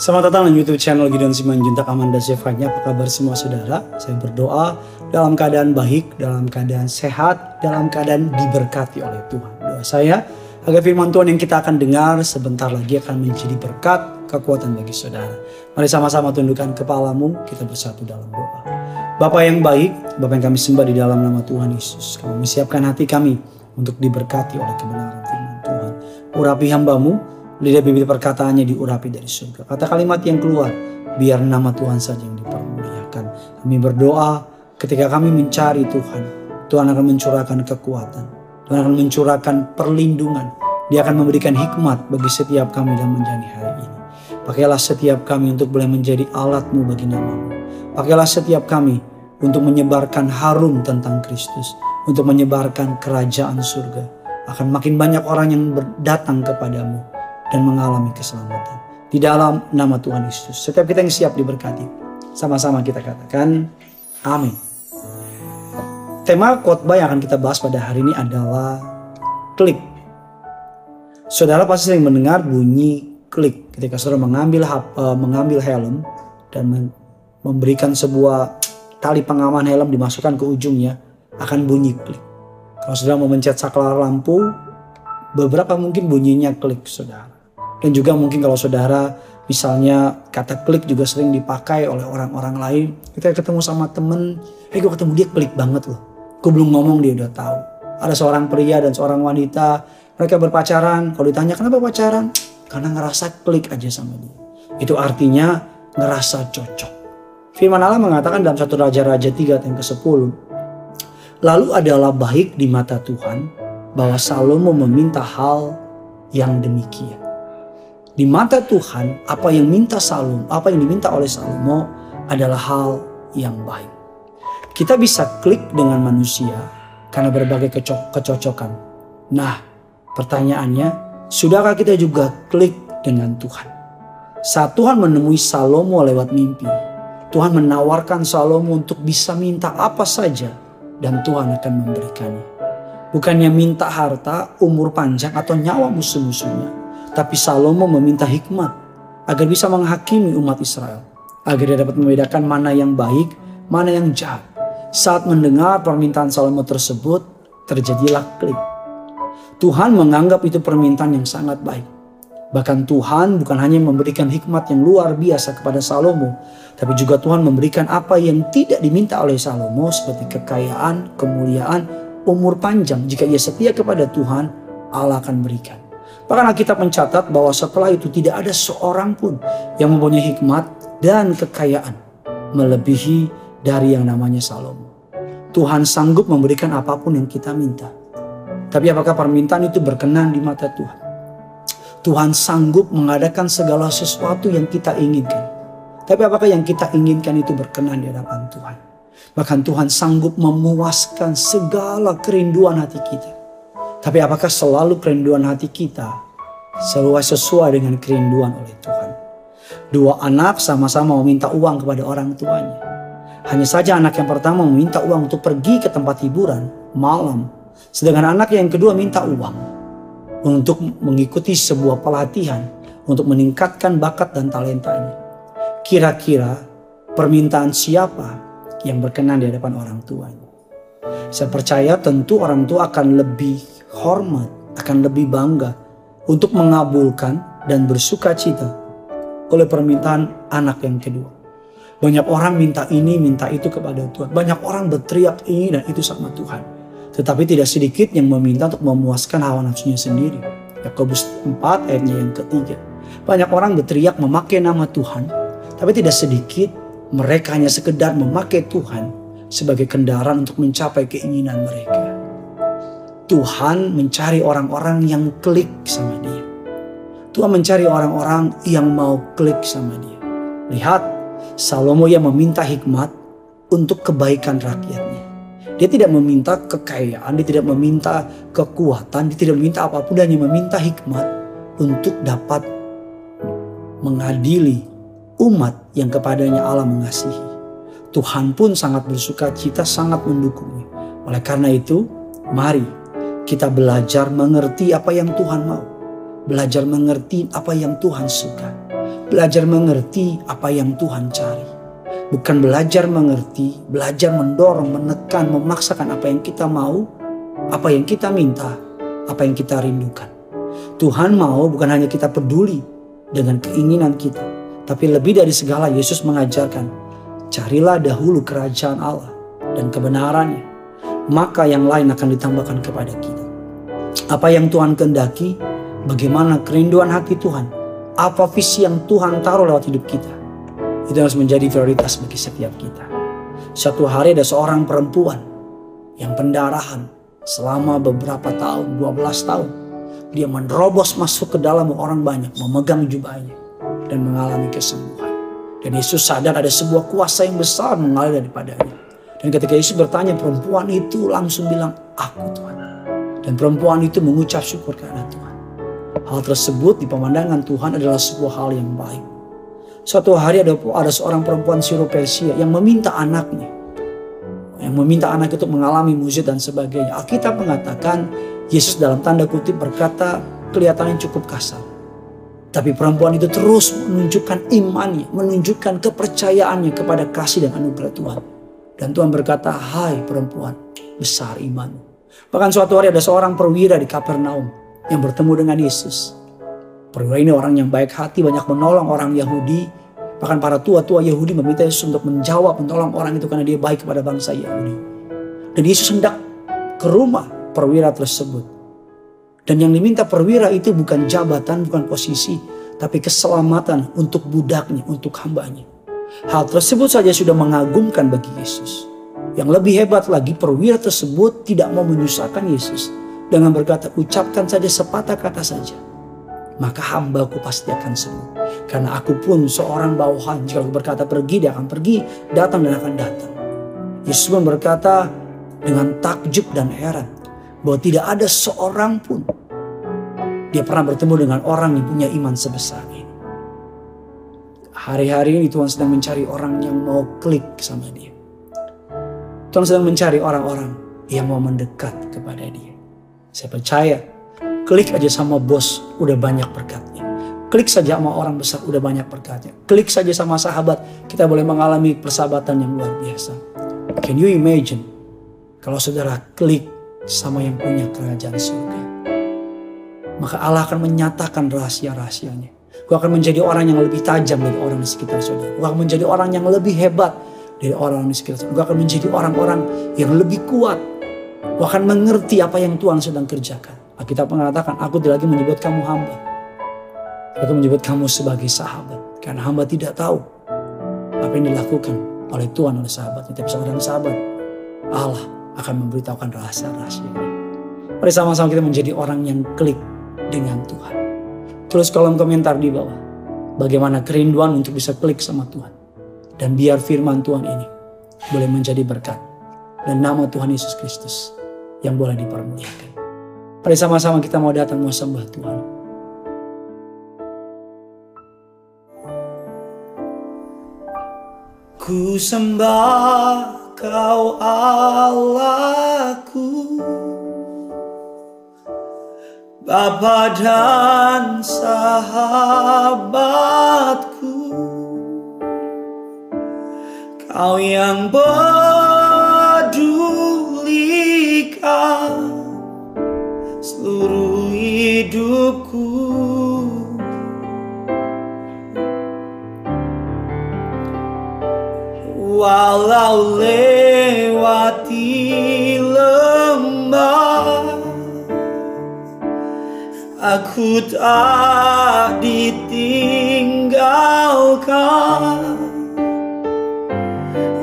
Selamat datang di YouTube channel Gideon Simanjuntak Amanda Zevanya. Apa kabar semua saudara? Saya berdoa dalam keadaan baik, dalam keadaan sehat, dalam keadaan diberkati oleh Tuhan. Doa saya agar firman Tuhan yang kita akan dengar sebentar lagi akan menjadi berkat, kekuatan bagi saudara. Mari sama-sama tundukkan kepalamu, kita bersatu dalam doa. Bapak yang baik, Bapak yang kami sembah di dalam nama Tuhan Yesus. Kami siapkan hati kami untuk diberkati oleh kebenaran firman Tuhan. Urapi hambamu, lidah bibir perkataannya diurapi dari surga. Kata kalimat yang keluar, biar nama Tuhan saja yang dipermuliakan. Kami berdoa ketika kami mencari Tuhan, Tuhan akan mencurahkan kekuatan. Tuhan akan mencurahkan perlindungan. Dia akan memberikan hikmat bagi setiap kami dalam menjalani hari ini. Pakailah setiap kami untuk boleh menjadi alatmu bagi namamu. Pakailah setiap kami untuk menyebarkan harum tentang Kristus. Untuk menyebarkan kerajaan surga. Akan makin banyak orang yang datang kepadamu dan mengalami keselamatan. Di dalam nama Tuhan Yesus. Setiap kita yang siap diberkati. Sama-sama kita katakan amin. Tema khotbah yang akan kita bahas pada hari ini adalah klik. Saudara pasti sering mendengar bunyi klik ketika saudara mengambil uh, mengambil helm dan memberikan sebuah tali pengaman helm dimasukkan ke ujungnya akan bunyi klik. Kalau saudara mau mencet saklar lampu, beberapa mungkin bunyinya klik saudara. Dan juga mungkin kalau saudara misalnya kata klik juga sering dipakai oleh orang-orang lain. Kita ketemu sama temen, eh gue ketemu dia klik banget loh. Gue belum ngomong dia udah tahu. Ada seorang pria dan seorang wanita, mereka berpacaran. Kalau ditanya kenapa pacaran? Karena ngerasa klik aja sama dia. Itu artinya ngerasa cocok. Firman Allah mengatakan dalam satu Raja-Raja 3 yang ke-10. Lalu adalah baik di mata Tuhan bahwa Salomo meminta hal yang demikian. Di mata Tuhan, apa yang minta Salomo, apa yang diminta oleh Salomo adalah hal yang baik. Kita bisa klik dengan manusia karena berbagai keco kecocokan. Nah, pertanyaannya, sudahkah kita juga klik dengan Tuhan? Saat Tuhan menemui Salomo lewat mimpi, Tuhan menawarkan Salomo untuk bisa minta apa saja dan Tuhan akan memberikannya. Bukannya minta harta, umur panjang atau nyawa musuh-musuhnya tapi Salomo meminta hikmat agar bisa menghakimi umat Israel. Agar dia dapat membedakan mana yang baik, mana yang jahat. Saat mendengar permintaan Salomo tersebut, terjadilah klik. Tuhan menganggap itu permintaan yang sangat baik. Bahkan Tuhan bukan hanya memberikan hikmat yang luar biasa kepada Salomo, tapi juga Tuhan memberikan apa yang tidak diminta oleh Salomo seperti kekayaan, kemuliaan, umur panjang. Jika ia setia kepada Tuhan, Allah akan berikan. Bahkan Alkitab mencatat bahwa setelah itu tidak ada seorang pun yang mempunyai hikmat dan kekayaan melebihi dari yang namanya Salomo. Tuhan sanggup memberikan apa pun yang kita minta. Tapi apakah permintaan itu berkenan di mata Tuhan? Tuhan sanggup mengadakan segala sesuatu yang kita inginkan. Tapi apakah yang kita inginkan itu berkenan di hadapan Tuhan? Bahkan Tuhan sanggup memuaskan segala kerinduan hati kita. Tapi apakah selalu kerinduan hati kita selalu sesuai dengan kerinduan oleh Tuhan? Dua anak sama-sama meminta uang kepada orang tuanya. Hanya saja anak yang pertama meminta uang untuk pergi ke tempat hiburan malam. Sedangkan anak yang kedua minta uang untuk mengikuti sebuah pelatihan untuk meningkatkan bakat dan talentanya. Kira-kira permintaan siapa yang berkenan di hadapan orang tuanya? Saya percaya tentu orang tua akan lebih hormat, akan lebih bangga untuk mengabulkan dan bersuka cita oleh permintaan anak yang kedua. Banyak orang minta ini, minta itu kepada Tuhan. Banyak orang berteriak ini dan itu sama Tuhan. Tetapi tidak sedikit yang meminta untuk memuaskan hawa nafsunya sendiri. Yakobus 4 ayatnya yang ketiga. Banyak orang berteriak memakai nama Tuhan. Tapi tidak sedikit mereka hanya sekedar memakai Tuhan sebagai kendaraan untuk mencapai keinginan mereka. Tuhan mencari orang-orang yang klik sama dia. Tuhan mencari orang-orang yang mau klik sama dia. Lihat, Salomo yang meminta hikmat untuk kebaikan rakyatnya. Dia tidak meminta kekayaan, dia tidak meminta kekuatan, dia tidak meminta apa pun, dia hanya meminta hikmat untuk dapat mengadili umat yang kepadanya Allah mengasihi. Tuhan pun sangat bersuka cita, sangat mendukungnya. Oleh karena itu, mari kita belajar mengerti apa yang Tuhan mau. Belajar mengerti apa yang Tuhan suka. belajar mengerti apa yang Tuhan cari. Bukan belajar mengerti, belajar mendorong, menekan, memaksakan apa yang kita mau, apa yang kita minta, apa yang kita rindukan. Tuhan mau bukan hanya kita peduli dengan keinginan kita, tapi lebih dari segala Yesus mengajarkan, carilah dahulu kerajaan Allah dan kebenarannya, maka yang lain akan ditambahkan kepada kita. Apa yang Tuhan kehendaki, bagaimana kerinduan hati Tuhan, apa visi yang Tuhan taruh lewat hidup kita. Itu harus menjadi prioritas bagi setiap kita. Satu hari ada seorang perempuan yang pendarahan selama beberapa tahun, 12 tahun. Dia menerobos masuk ke dalam orang banyak, memegang jubahnya dan mengalami kesembuhan. Dan Yesus sadar ada sebuah kuasa yang besar mengalir daripadanya. Dan ketika Yesus bertanya, perempuan itu langsung bilang, aku Tuhan. Dan perempuan itu mengucap syukur karena Tuhan. Hal tersebut di pemandangan Tuhan adalah sebuah hal yang baik. Suatu hari ada, ada seorang perempuan Siropersia yang meminta anaknya. Yang meminta anak itu mengalami mujizat dan sebagainya. Alkitab mengatakan Yesus dalam tanda kutip berkata kelihatannya cukup kasar. Tapi perempuan itu terus menunjukkan imannya, menunjukkan kepercayaannya kepada kasih dan anugerah Tuhan. Dan Tuhan berkata, hai perempuan, besar imanmu. Bahkan suatu hari ada seorang perwira di Kapernaum yang bertemu dengan Yesus. Perwira ini orang yang baik hati, banyak menolong orang Yahudi. Bahkan para tua-tua Yahudi meminta Yesus untuk menjawab, menolong orang itu karena dia baik kepada bangsa Yahudi. Dan Yesus hendak ke rumah perwira tersebut. Dan yang diminta perwira itu bukan jabatan, bukan posisi, tapi keselamatan untuk budaknya, untuk hambanya. Hal tersebut saja sudah mengagumkan bagi Yesus. Yang lebih hebat lagi perwira tersebut tidak mau menyusahkan Yesus. Dengan berkata ucapkan saja sepatah kata saja maka hambaku pasti akan sembuh. Karena aku pun seorang bawahan, jika aku berkata pergi, dia akan pergi, datang dan akan datang. Yesus pun berkata dengan takjub dan heran, bahwa tidak ada seorang pun dia pernah bertemu dengan orang yang punya iman sebesar ini. Hari-hari ini Tuhan sedang mencari orang yang mau klik sama dia. Tuhan sedang mencari orang-orang yang mau mendekat kepada dia. Saya percaya Klik aja sama bos, udah banyak berkatnya. Klik saja sama orang besar, udah banyak berkatnya. Klik saja sama sahabat, kita boleh mengalami persahabatan yang luar biasa. Can you imagine kalau saudara klik sama yang punya kerajaan surga? Maka Allah akan menyatakan rahasia-rahasianya. Kau akan menjadi orang yang lebih tajam dari orang di sekitar saudara. Kau akan menjadi orang yang lebih hebat dari orang di sekitar saudara. Kau akan menjadi orang-orang yang lebih kuat. Kau akan mengerti apa yang Tuhan sedang kerjakan. Alkitab mengatakan, aku tidak lagi menyebut kamu hamba. Aku menyebut kamu sebagai sahabat. Karena hamba tidak tahu apa yang dilakukan oleh Tuhan oleh sahabatnya. Tapi seorang sahabat, Allah akan memberitahukan rahasia-rahasianya. Mari sama-sama kita menjadi orang yang klik dengan Tuhan. Tulis kolom komentar di bawah. Bagaimana kerinduan untuk bisa klik sama Tuhan. Dan biar firman Tuhan ini boleh menjadi berkat. Dan nama Tuhan Yesus Kristus yang boleh dipermuliakan. Mari sama-sama kita mau datang mau sembah Tuhan. Ku sembah kau Allahku Bapa dan sahabatku Kau yang pedulikan seluruh hidupku. Walau lewati Aku tak ditinggalkan.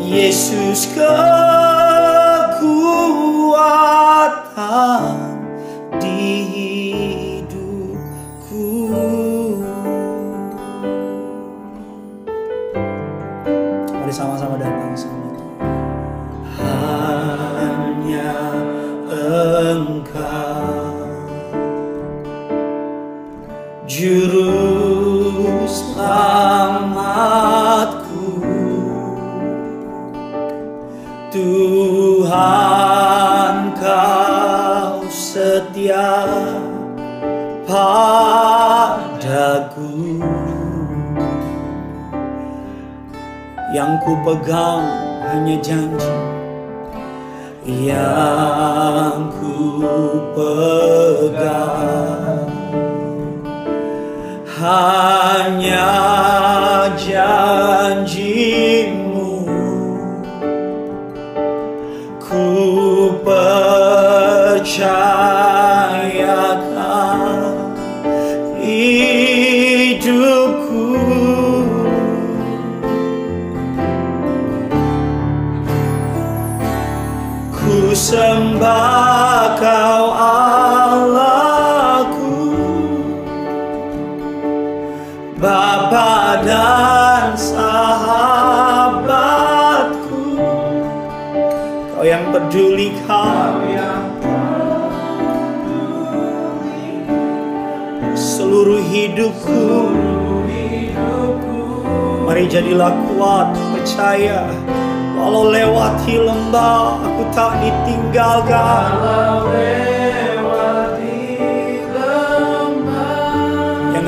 Yesus kekuatan Tuhan kau setia padaku. Yang ku pegang hanya janji Yang ku pegang Hanya janji. Bapa dan sahabatku Kau yang peduli kau seluruh hidupku Mari jadilah kuat percaya. Walau lewati lembah aku tak ditinggalkan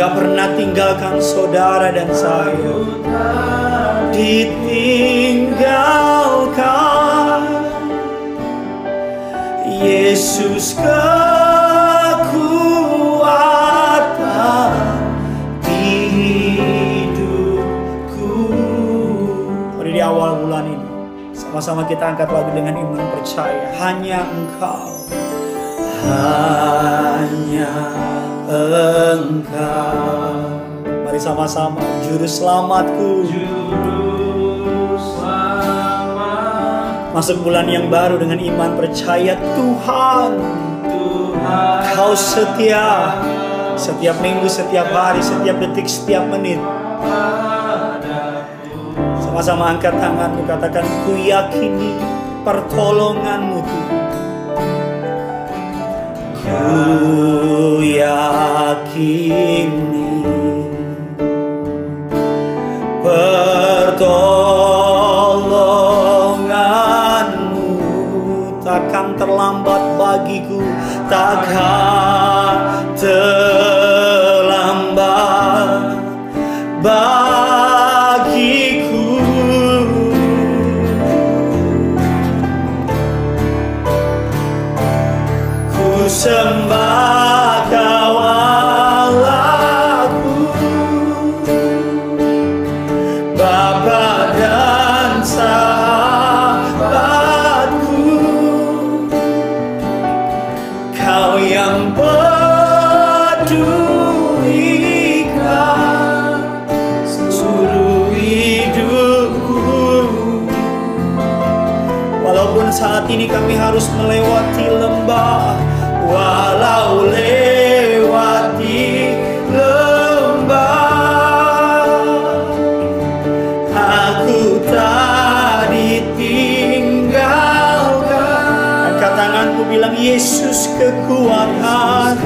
Yang gak pernah tinggalkan saudara dan saya. Ditinggalkan Yesus kekuatan hidupku. Mari di awal bulan ini Sama-sama kita angkat lagu dengan iman percaya. Hanya engkau Hanya engkau. Mari sama-sama Juru selamatku. Masuk bulan yang baru dengan iman percaya Tuhan. Kau setia Setiap minggu, setiap hari, setiap detik, setiap menit. Sama-sama angkat tanganmu Katakan ku yakini pertolonganmu Tuhan Ku yakini pertolonganmu takkan terlambat bagiku takkan yang Walaupun saat ini kami harus melewati lembah Walau lewati Yesus kekuatan.